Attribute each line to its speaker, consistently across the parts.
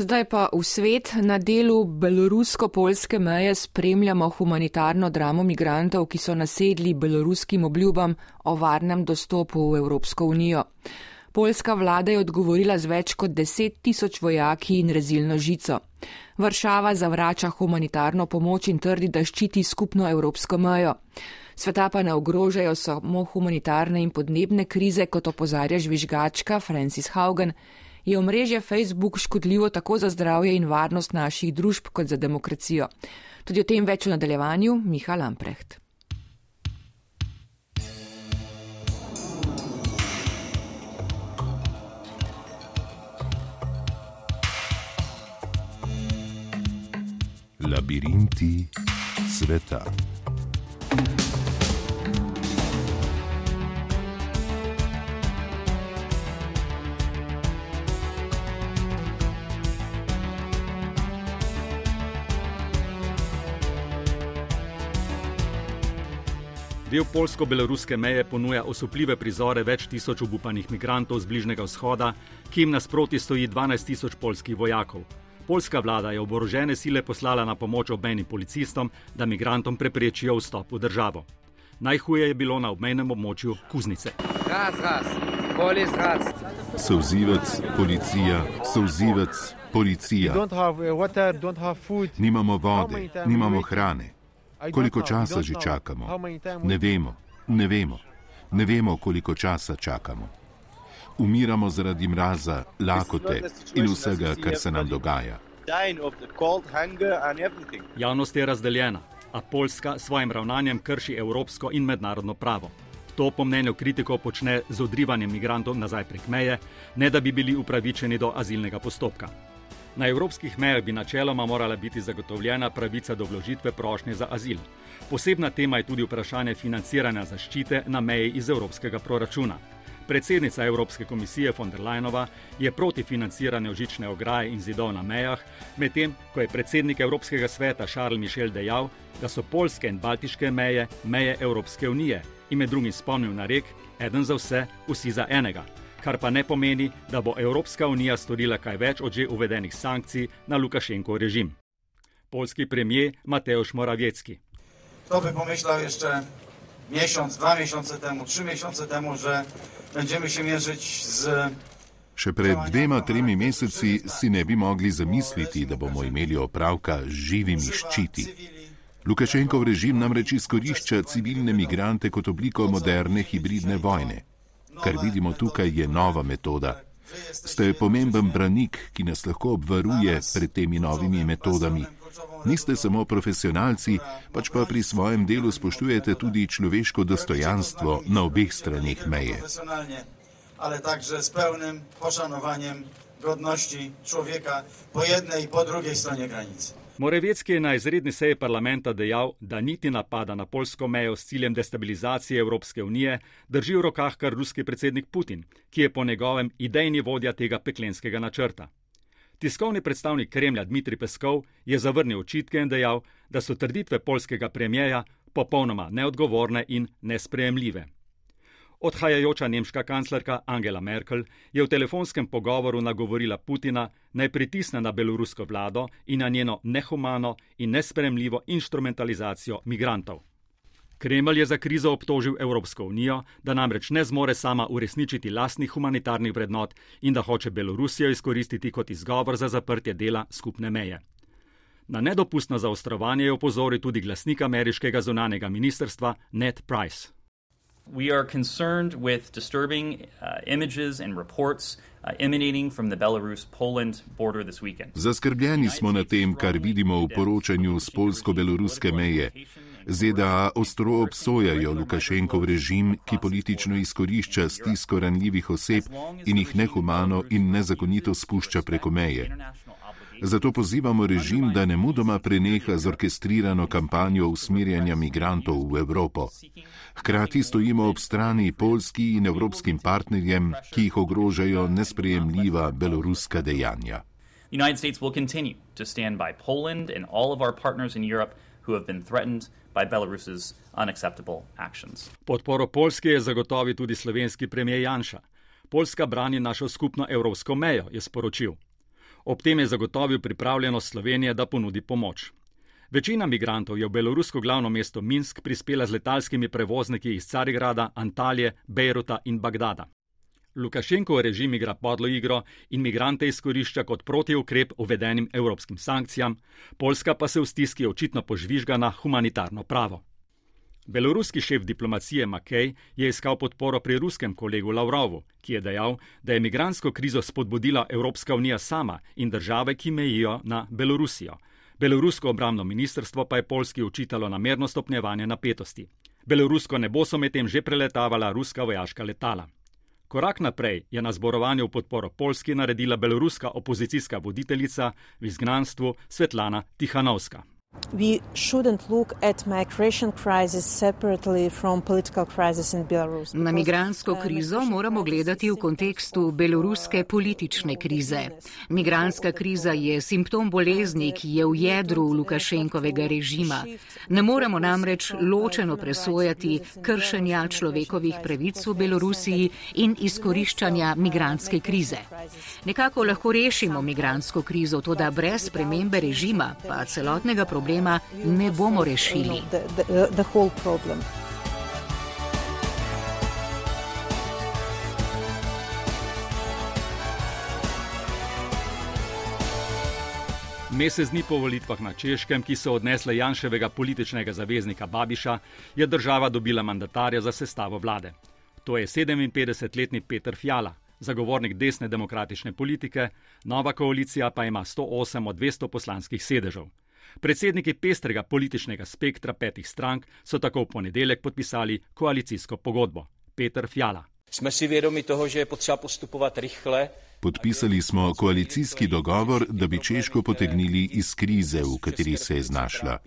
Speaker 1: Zdaj pa v svet na delu belorusko-polske meje spremljamo humanitarno dramo migrantov, ki so nasedli beloruskim obljubam o varnem dostopu v Evropsko unijo. Poljska vlada je odgovorila z več kot deset tisoč vojaki in rezilno žico. Varšava zavrača humanitarno pomoč in trdi, da ščiti skupno evropsko mejo. Sveta pa ne ogrožajo samo humanitarne in podnebne krize, kot opozarja žvižgačka Francis Haugen je omrežje Facebook škodljivo tako za zdravje in varnost naših družb kot za demokracijo. Tudi o tem več v nadaljevanju Miha Lamprecht.
Speaker 2: Labirinti sveta.
Speaker 3: Del polsko-beloruske meje ponuja osupljive prizore več tisoč obupanih migrantov z Bližnjega vzhoda, ki jim nasproti stoji 12 tisoč polskih vojakov. Polska vlada je oborožene sile poslala na pomoč obmejnim policistom, da migrantom preprečijo vstop v državo. Najhuje je bilo na obmejnem območju Kuznice. Raz, raz.
Speaker 2: Sovzivec, policija, sovzivec, policija. Nimamo vode, nimamo hrane. Koliko časa že čakamo? Ne vemo, ne vemo, ne vemo, koliko časa čakamo. Umiramo zaradi mraza, lakote in vsega, kar se nam dogaja.
Speaker 3: Javnost je razdeljena, a Poljska s svojim ravnanjem krši evropsko in mednarodno pravo. To po mnenju kritikov počne z odrivanjem migrantov nazaj prek meje, ne da bi bili upravičeni do azilnega postopka. Na evropskih mejah bi načeloma morala biti zagotovljena pravica do vložitve prošnje za azil. Posebna tema je tudi vprašanje financiranja zaščite na meji iz evropskega proračuna. Predsednica Evropske komisije von der Leinova je proti financiranju žične ograje in zidov na mejah, medtem ko je predsednik Evropskega sveta Charles Michel dejal, da so polske in baltiške meje meje Evropske unije in med drugim spomnil na rek: eden za vse, vsi za enega kar pa ne pomeni, da bo Evropska unija storila kaj več od že uvedenih sankcij na Lukašenkov režim. Polski premijer Mateusz Morawiecki.
Speaker 4: To bi pomišljal še mesec, dva mesece temu, tri mesece temu, že bomo se meriti z.
Speaker 2: Še pred dvema, tremi meseci si ne bi mogli zamisliti, da bomo imeli opravka z živimi ščiti. Lukašenkov režim namreč izkorišča civilne migrante kot obliko moderne hibridne vojne. Kar vidimo tukaj je nova metoda. Ste pomemben branik, ki nas lahko obvaruje pred temi novimi metodami. Niste samo profesionalci, pač pa pri svojem delu spoštujete tudi človeško dostojanstvo na obeh stranih meje.
Speaker 4: Ale także z pełnym poszanowaniem godności człowieka po jednej i po drugiej stronie granicy.
Speaker 3: Morevecki je na izredni seji parlamenta dejal, da niti napada na polsko mejo s ciljem destabilizacije Evropske unije drži v rokah kar ruski predsednik Putin, ki je po njegovem idejni vodja tega peklenskega načrta. Tiskovni predstavnik Kremlja Dmitrij Peskov je zavrnil očitke in dejal, da so trditve polskega premijeja popolnoma neodgovorne in nesprejemljive. Odhajajoča nemška kanclerka Angela Merkel je v telefonskem pogovoru nagovorila Putina naj pritisne na belorusko vlado in na njeno nehumano in nespremljivo instrumentalizacijo migrantov. Kremelj je za krizo obtožil Evropsko unijo, da namreč ne zmore sama uresničiti lastnih humanitarnih vrednot in da hoče Belorusijo izkoristiti kot izgovor za zaprtje dela skupne meje. Na nedopustno zaostrovanje je opozoril tudi glasnik ameriškega zunanega ministrstva Ned Price.
Speaker 5: We are concerned with disturbing uh, images and reports uh, emanating from the Belarus-Poland border this weekend.
Speaker 2: Zaskrbljeni smo na tem, kar vidimo v poročanju z polsko-beloruske meje. ZDA ostro obsojajo Lukašenkov režim, ki politično izkorišča stisko ranljivih oseb in jih nehumano in nezakonito spušča preko meje. Zato pozivamo režim, da ne mudoma preneha z orkestrirano kampanjo usmirjanja migrantov v Evropo. Hkrati stojimo ob strani polski in evropskim partnerjem, ki jih ogrožajo nesprejemljiva beloruska dejanja.
Speaker 5: United States will continue to stand by Poland and all of our partners in Europe who have been threatened by Belarus's unacceptable actions.
Speaker 3: Podporo Polske je zagotovil tudi slovenski premijer Janša. Poljska brani našo skupno evropsko mejo, je sporočil. Ob tem je zagotovil pripravljenost Slovenije, da ponudi pomoč. Večina migrantov je v belorusko glavno mesto Minsk prispela z letalskimi prevozniki iz Carigrada, Antalije, Bejruta in Bagdada. Lukašenkov režim igra podlo igro in migrante izkorišča kot protiukrep uvedenim evropskim sankcijam, Poljska pa se v stiski očitno požvižga na humanitarno pravo. Beloruski šef diplomacije Makej je iskal podporo pri ruskem kolegu Lavrovu, ki je dejal, da je migransko krizo spodbudila Evropska unija sama in države, ki mejijo na Belorusijo. Belorusko obramno ministrstvo pa je Polski učitalo namerno stopnjevanje napetosti. Belorusko nebo so medtem že preletavala ruska vojaška letala. Korak naprej je na zborovanju v podporo Polski naredila beloruska opozicijska voditeljica v izgnanstvu Svetlana Tihanovska.
Speaker 6: We shouldn't look at migration crisis separately from political crisis in Belarus.
Speaker 7: Na migransko krizo moramo gledati v kontekstu beloruske politične krize. Migranska kriza je simptom bolezni, ki je v jedru Lukašenkovega režima. Ne moremo namreč ločeno presojati kršenja človekovih pravic v Belorusiji in izkoriščanja migranske krize. Nekako lahko rešimo migransko krizo, to da brez spremembe režima pa celotnega problema problema ne bomo rešili.
Speaker 3: Mesec dni po volitvah na Češkem, ki so odnesle Janševega političnega zaveznika Babiša, je država dobila mandatarja za sestavo vlade. To je 57-letni Peter Fjala, zagovornik desne demokratične politike, nova koalicija pa ima 108 od 200 poslanskih sedežev. Predsedniki pestrega političnega spektra petih strank so tako v ponedeljek podpisali koalicijsko pogodbo. Peter Fjala.
Speaker 8: Smo si vedomi toho, že je potrebno postupovati rihle.
Speaker 2: Podpisali smo koalicijski dogovor, da bi Češko potegnili iz krize, v kateri se je znašla.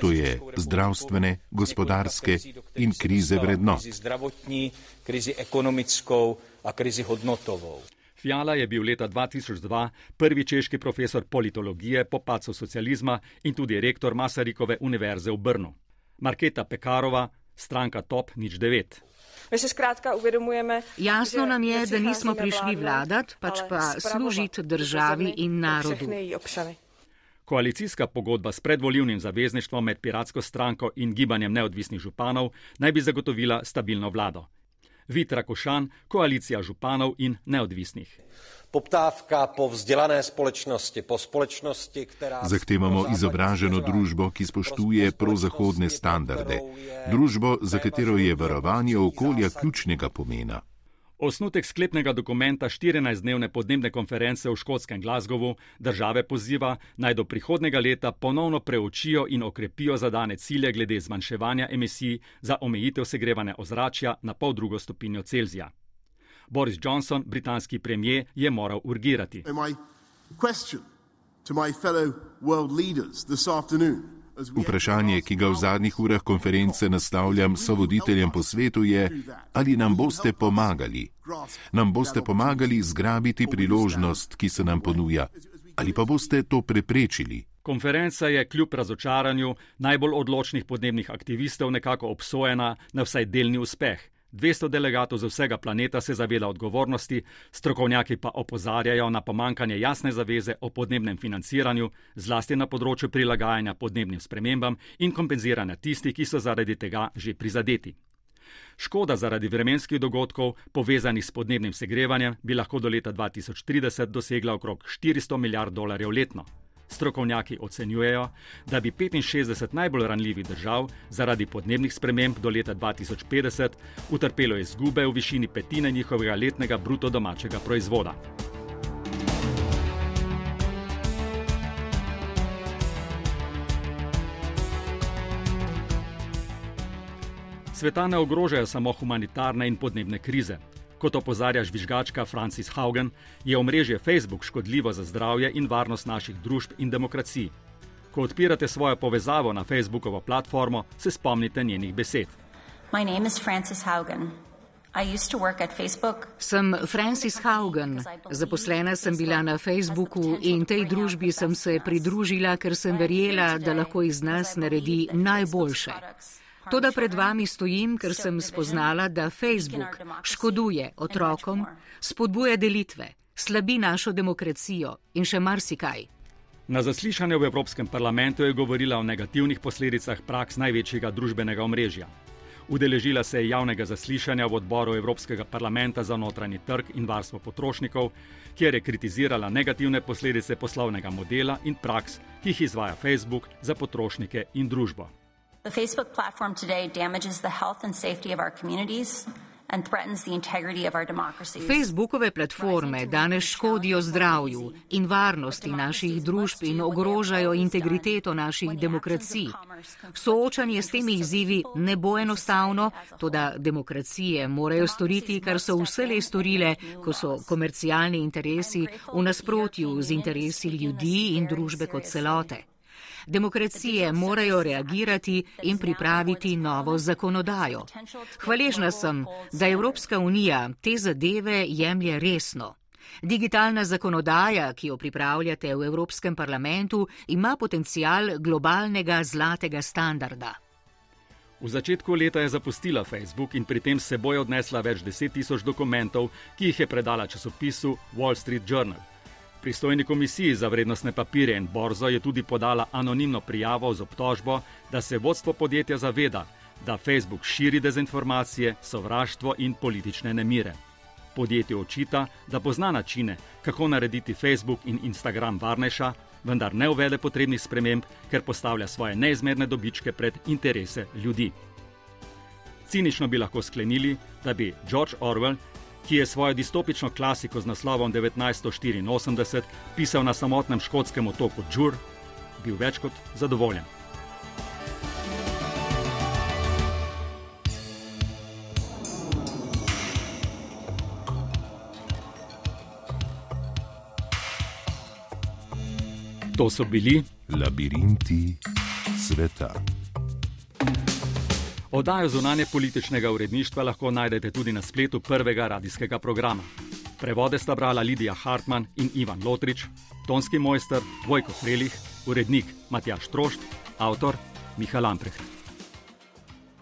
Speaker 2: To je zdravstvene, gospodarske in krize vrednot.
Speaker 8: Zdravotní, krizi ekonomickou a krizi hodnotovou.
Speaker 3: Fjala je bil leta 2002 prvi češki profesor politologije po pacu socializma in tudi rektor Masarikove univerze v Brnu. Marketa Pekarova, stranka Top nič devet.
Speaker 9: My se skratka uvedomujeme.
Speaker 7: Jasno nam je, da nismo prišli vladati, pač pa služiti državi in narodu.
Speaker 3: Koalicijska pogodba s predvoljivnim zavezništvom med piratsko stranko in gibanjem neodvisnih županov naj bi zagotovila stabilno vlado. Vitra Košan, koalicija županov in neodvisnih.
Speaker 8: Poptávka po vzdělané společnosti, po společnosti, která...
Speaker 2: Zahtevamo izobraženo družbo, ki spoštuje prozahodne standarde. Družbo, za katero je varovanje okolja ključnega pomena.
Speaker 3: Osnutek sklepnega dokumenta 14-dnevne podnebne konference v škotskem Glasgowu države poziva naj do prihodnega leta ponovno preučijo in okrepijo zadane cilje glede zmanjševanja emisij za omejitev segrevanja ozračja na pol drugo stopinjo Celzija. Boris Johnson, britanski premijer, je moral urgirati.
Speaker 2: Vprašanje, ki ga v zadnjih urah konference nastavljam so voditeljem po svetu, je, ali nam boste pomagali. Nam boste pomagali zgrabiti priložnost, ki se nam ponuja, ali pa boste to preprečili.
Speaker 3: Konferenca je kljub razočaranju najbolj odločnih podnebnih aktivistov nekako obsojena na vsaj delni uspeh. 200 delegatov z vsega planeta se zaveda odgovornosti, strokovnjaki pa opozarjajo na pomankanje jasne zaveze o podnebnem financiranju, zlasti na področju prilagajanja podnebnim spremembam in kompenziranja tistih, ki so zaradi tega že prizadeti. Škoda zaradi vremenskih dogodkov, povezanih s podnebnim segrevanjem, bi lahko do leta 2030 dosegla okrog 400 milijard dolarjev letno. Strokovnjaki ocenjujejo, da bi 65 najbolj ranljivih držav zaradi podnebnih sprememb do leta 2050 utrpelo izgube v višini petine njihovega letnega bruto domačega proizvoda. Sveta ne ogrožajo samo humanitarne in podnebne krize. Kot opozarja žvižgačka Francis Haugen, je omrežje Facebook škodljivo za zdravje in varnost naših družb in demokracij. Ko odpirate svojo povezavo na Facebookovo platformo, se spomnite njenih besed.
Speaker 7: Sem Francis Haugen. Zaposlena sem bila na Facebooku in tej družbi sem se pridružila, ker sem verjela, da lahko iz nas naredi najboljše. Toda pred vami stojim, ker sem spoznala, da Facebook škoduje otrokom, spodbuja delitve, slabi našo demokracijo in še marsikaj.
Speaker 3: Na zaslišanju v Evropskem parlamentu je govorila o negativnih posledicah praks največjega družbenega omrežja. Udeležila se je javnega zaslišanja v odboru Evropskega parlamenta za notranji trg in varstvo potrošnikov, kjer je kritizirala negativne posledice poslovnega modela in praks, ki jih izvaja Facebook za potrošnike in družbo.
Speaker 10: The Facebook platform today damages the health and safety of our communities.
Speaker 7: Facebookove platforme danes škodijo zdravju in varnosti naših družb in ogrožajo integriteto naših demokracij. Soočanje s temi izzivi ne bo enostavno, toda demokracije morajo storiti, kar so vsele storile, ko so komercialni interesi v nasprotju z interesi ljudi in družbe kot celote. Demokracije morajo reagirati in pripraviti novo zakonodajo. Hvaležna sem, da Evropska unija te zadeve jemlje resno. Digitalna zakonodaja, ki jo pripravljate v Evropskem parlamentu, ima potencial globalnega zlatega standarda.
Speaker 3: V začetku leta je zapustila Facebook in pri tem seboj odnesla več deset tisoč dokumentov, ki jih je predala časopisu Wall Street Journal. Pristojni komisiji za vrednostne papire in borzo je tudi podala anonimno prijavo z obtožbo, da se vodstvo podjetja zaveda, da Facebook širi dezinformacije, sovraštvo in politične nemire. Podjetje očita, da pozna načine, kako narediti Facebook in Instagram varnejša, vendar ne uvede potrebnih sprememb, ker postavlja svoje neizmerne dobičke pred interese ljudi. Cinično bi lahko sklenili, da bi George Orwell ki je svojo distopično klasiko z naslovom 1984 pisal na samotnem škotskem otoku Džur, bil več kot zadovoljen. To so bili
Speaker 2: labirinti sveta.
Speaker 3: Oddajo zunanje političnega uredništva lahko najdete tudi na spletu prvega radijskega programa. Prevode sta brala Lidija Hartmann in Ivan Lotrič, tonski mojster Vojko Frelih, urednik Matjaš Trošt, avtor Miha Lamprecht.